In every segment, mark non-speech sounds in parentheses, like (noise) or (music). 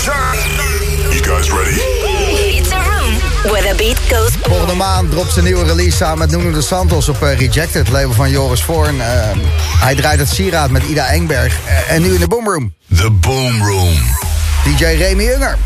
You guys ready? It's a room where the beat goes boom. Volgende maand dropt zijn nieuwe release samen met Nuno de Santos op eh, Rejected, label van Joris Voorn. Eh, hij draait het sieraad met Ida Engberg. Eh, en nu in de Boomroom, The Boom Room. DJ Remy Unger.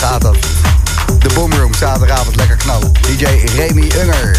gaat dat. De Boomroom, zaterdagavond, lekker knallen. DJ Remy Unger.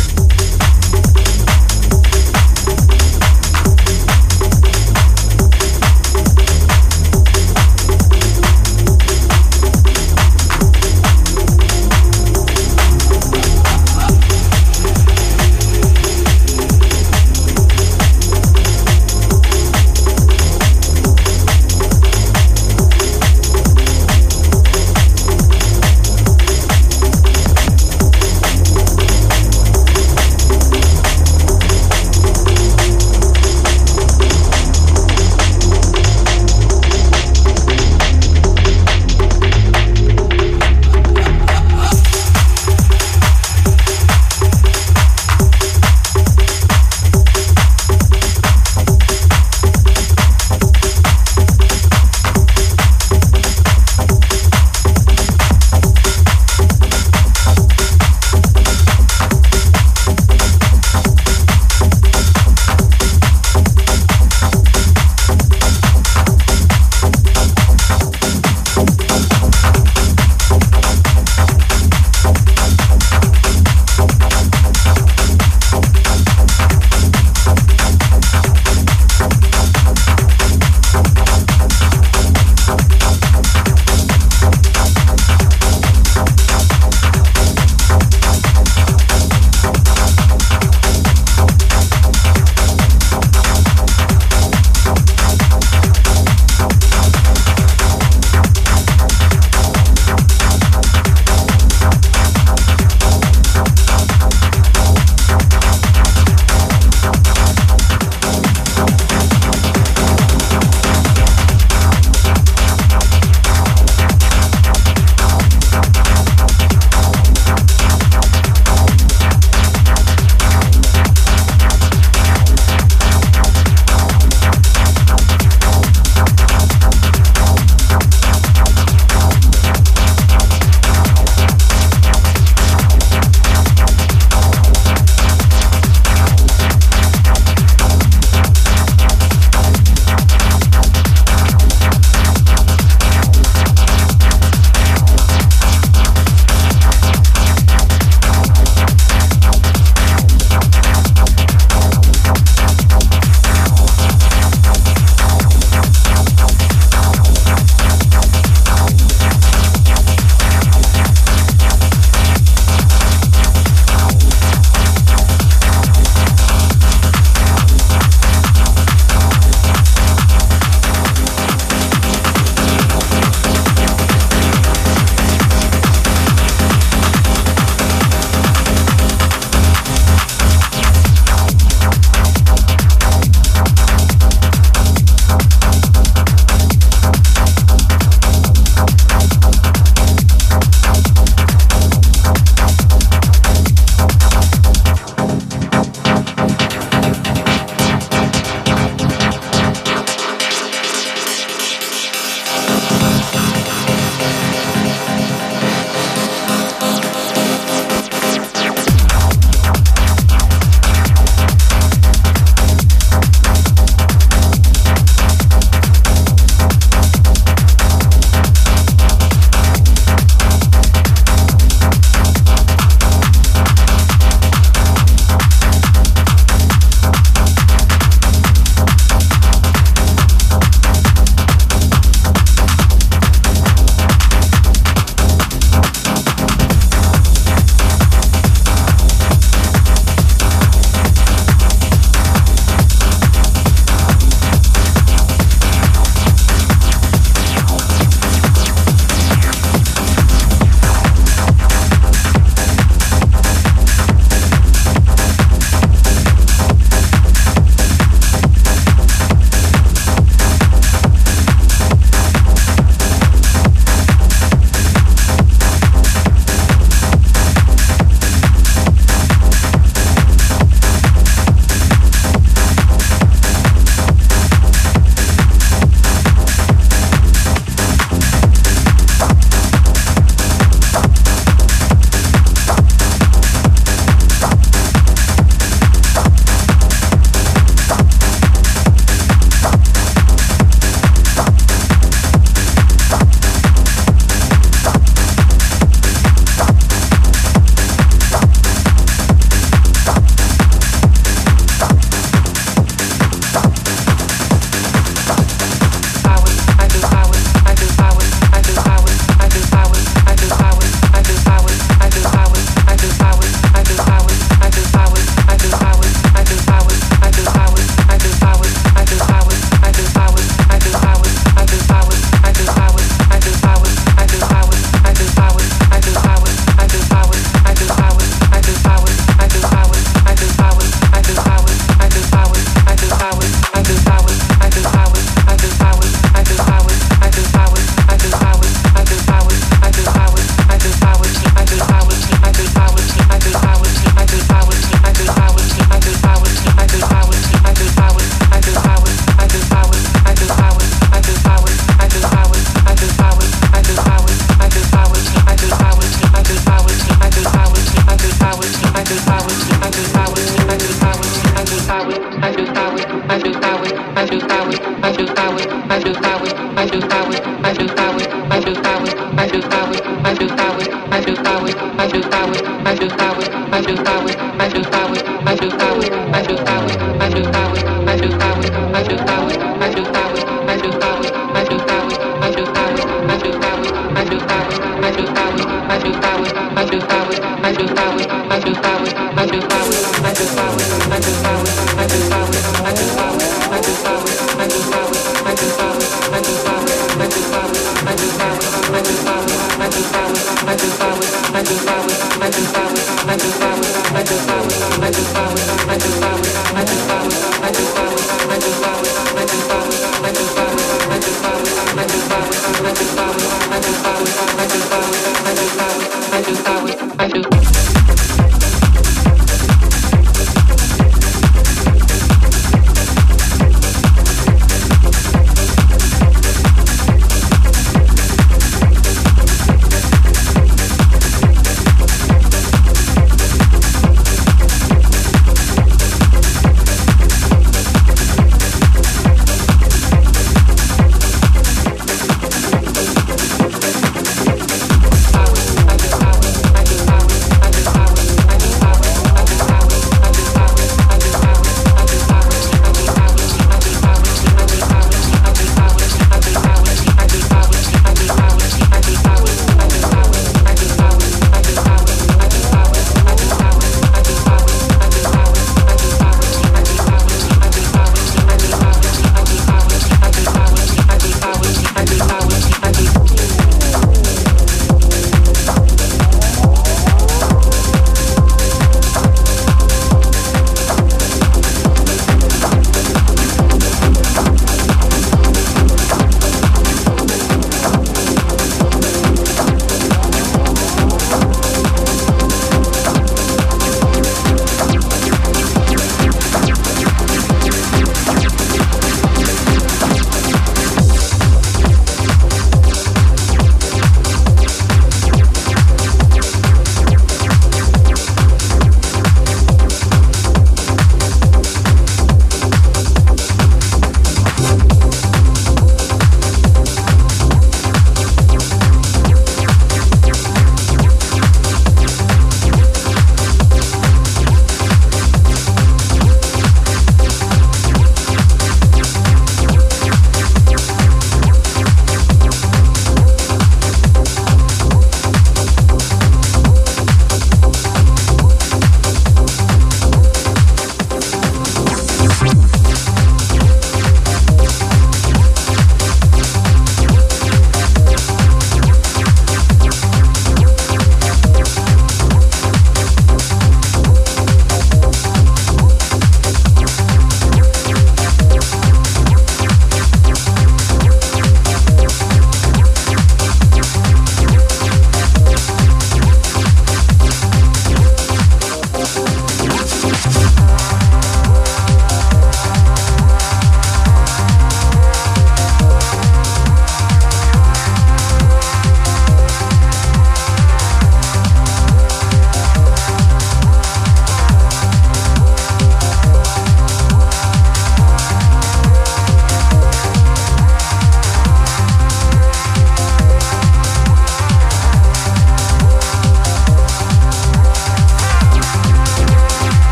do, I do. I do, I would.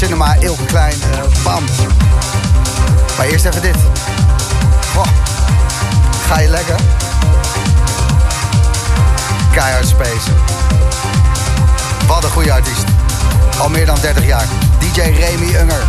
Cinema, Ilke Klein, uh, bam. Maar eerst even dit. Ga je lekker? Keihard Space. Wat een goede artiest. Al meer dan 30 jaar. DJ Remy Unger.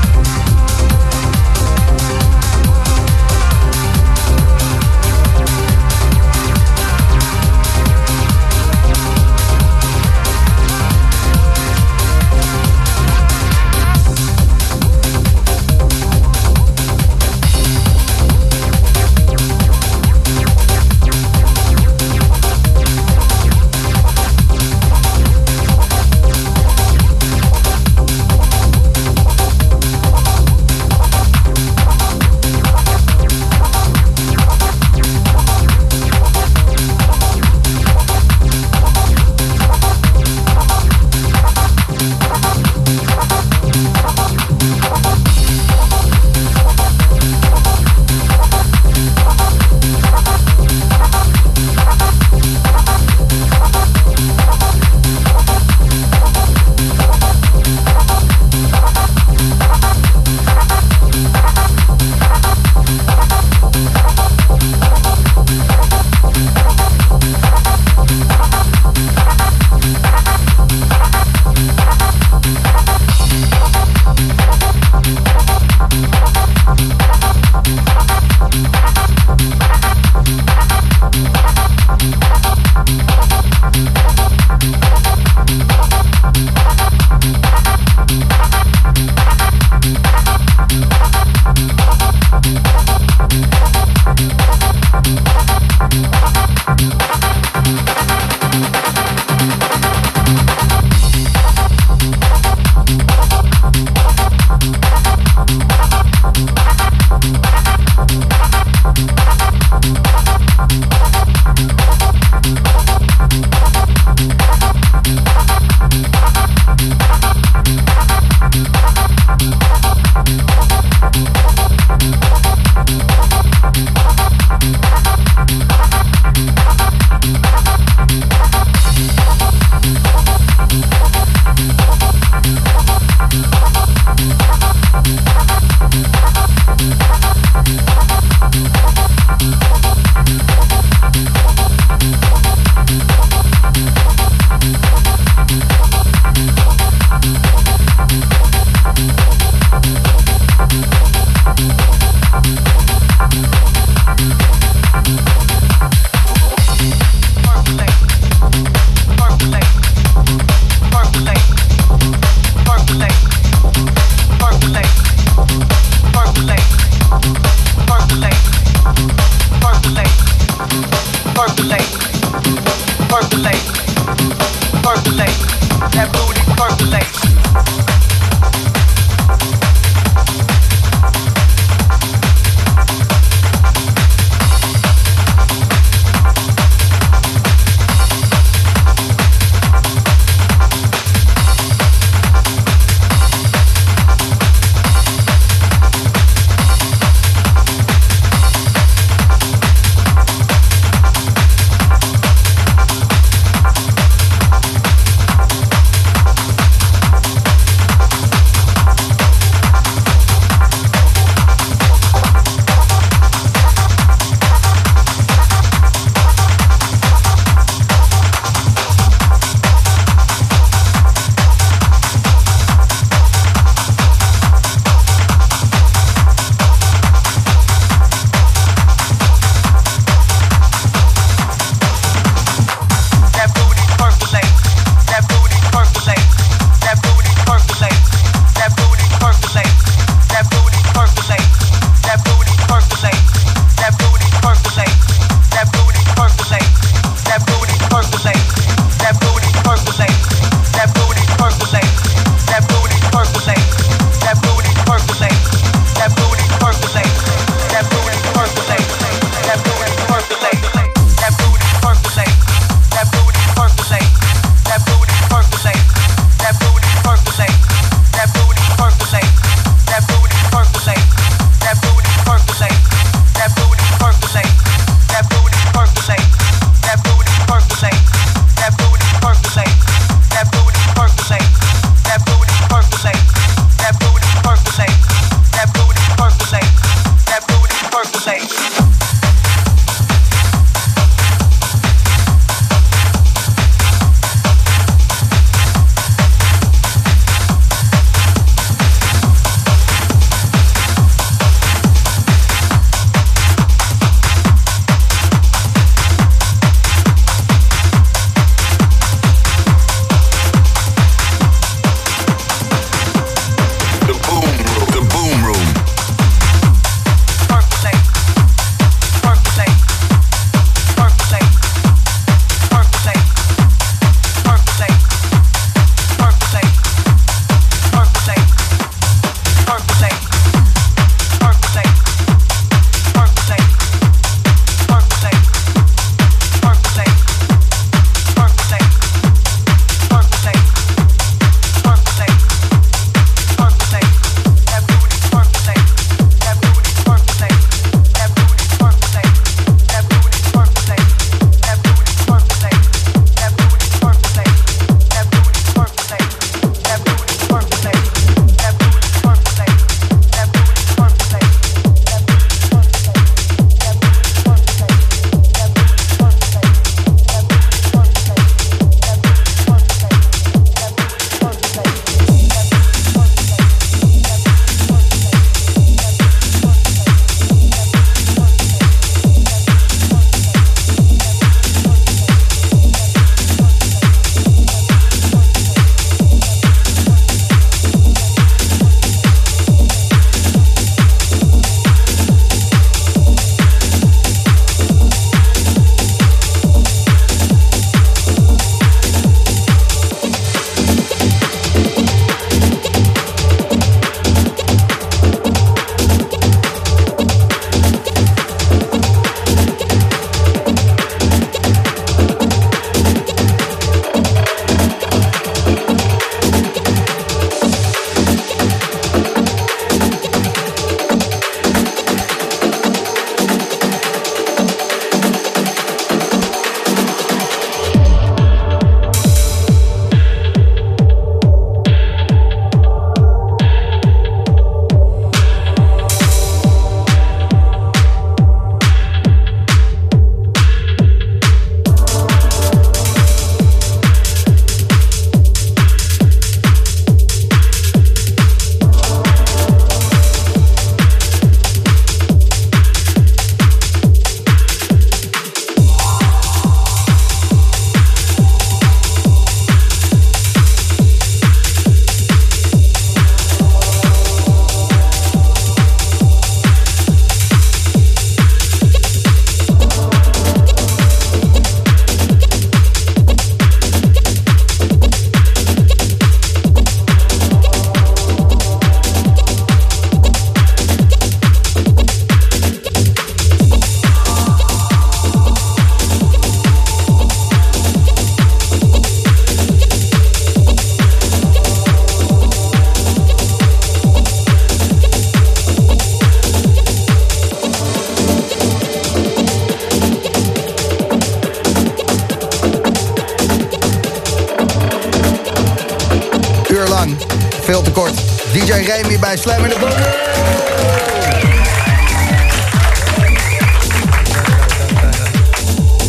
Bij Slam in de Boom.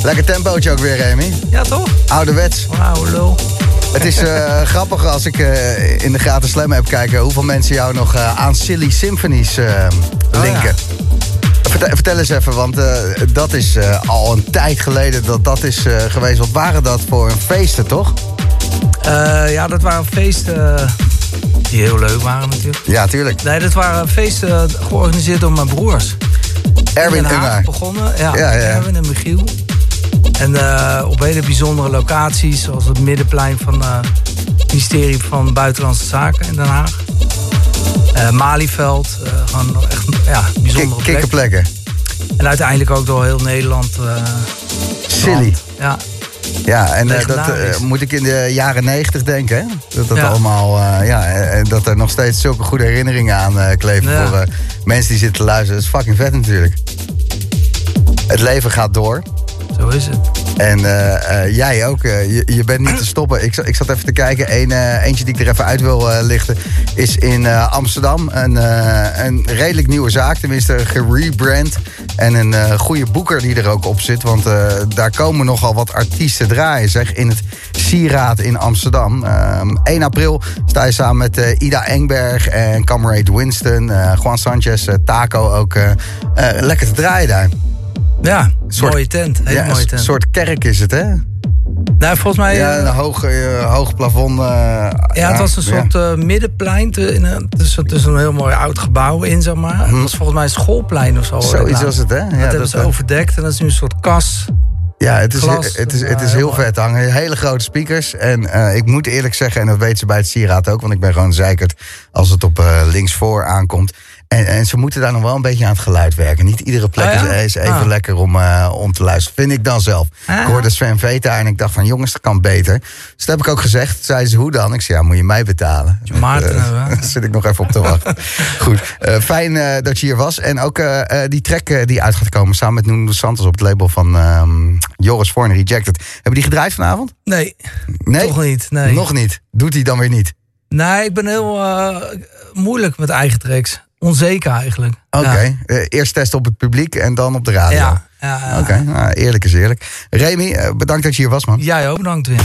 Lekker tempootje ook weer, Remy. Ja, toch? Ouderwets. Wauw, lul. Het is eh, (laughs) grappig als ik eh, in de gratis slam heb kijken... hoeveel mensen jou nog eh, aan Silly Symphonies eh, linken. Vertel, vertel eens even, want dat is al een tijd geleden dat dat is geweest. Wat waren dat voor een feesten, toch? Ja, dat waren feesten die heel leuk waren natuurlijk. Ja, tuurlijk. Nee, dat waren feesten georganiseerd door mijn broers. Erwin in Den Haag begonnen. Ja, Ja, ja. Erwin en Michiel. En eh, op hele bijzondere locaties, zoals het middenplein van eh, het ministerie van Buitenlandse Zaken in Den Haag. Eh, Malieveld, eh, gewoon echt ja, bijzondere Kik- plek. Kikkerplekken. En uiteindelijk ook door heel Nederland. eh, Silly. Ja, Ja, en eh, dat eh, moet ik in de jaren negentig denken, hè? Dat dat Ja. allemaal, eh, ja, en dat er nog steeds zulke goede herinneringen aan kleven Ja. voor mensen die zitten te luisteren. Dat is fucking vet natuurlijk. Het leven gaat door. zo is het. En eh, eh, jij ook. eh, je, je bent niet te stoppen. Ik, ik zat even te kijken. Eén, eentje die ik er even uit wil lichten. Is in Amsterdam. Een, een redelijk nieuwe zaak. Tenminste gerebrand. En een goede boeker die er ook op zit. Want daar komen nogal wat artiesten draaien. Zeg, in het Sieraad in Amsterdam. Ehm 1 april sta je samen met Ida Engberg. En Camerade Winston. Juan Sanchez. Taco ook. lekker te draaien daar. Ja, Soort- mooie tent. Hele Ja, mooie een soort kerk is het, hè? Nou, volgens mij... Ja, eh, een hoog, eh, hoog plafond. eh, Ja, het was een ja. soort eh, middenplein te- in een- tussen, tussen een heel mooi oud gebouw in, zeg maar. Het was volgens mij een schoolplein of zo. Mhm. Zoiets was het, hè? Ja, dat hebben dat, ze eh, overdekt en dat is nu een soort kas. ja het is, glas. het is, Ja, het is heel mooi. vet hangen. Hele grote speakers. En ik moet eerlijk zeggen, en dat weten ze bij het Sieraad ook... want ik ben gewoon zeikerd als het op eh, linksvoor aankomt. En, en ze moeten daar nog wel een beetje aan het geluid werken. Niet iedere plek ja? is, is even Ah. lekker om, eh, om te luisteren. Vind ik dan zelf. Ah. Ik hoorde Sven Veta en ik dacht van... jongens, dat kan beter. Dus dat heb ik ook gezegd. Zeiden ze, hoe dan? Ik zei, ja, moet je mij betalen. Maarten Eh. Daar (laughs) zit ik nog even op te wachten. (laughs) Goed, eh, fijn eh, dat je hier was. En ook eh, eh, die track eh, die uit gaat komen samen met Nuno Santos op het label van ehm, Joris Voorn, Rejected. Hebben die gedraaid vanavond? Nee, Nee, toch niet. Nee. nog niet. Doet hij dan weer niet? nee, ik ben heel eh, moeilijk met eigen tracks. Onzeker eigenlijk. Oké, Ja. eh, eerst testen op het publiek en dan op de radio. Ja, ja. Oké, nou, eerlijk is eerlijk. Remy, eh, bedankt dat je hier was, man. Jij ook, bedankt weer.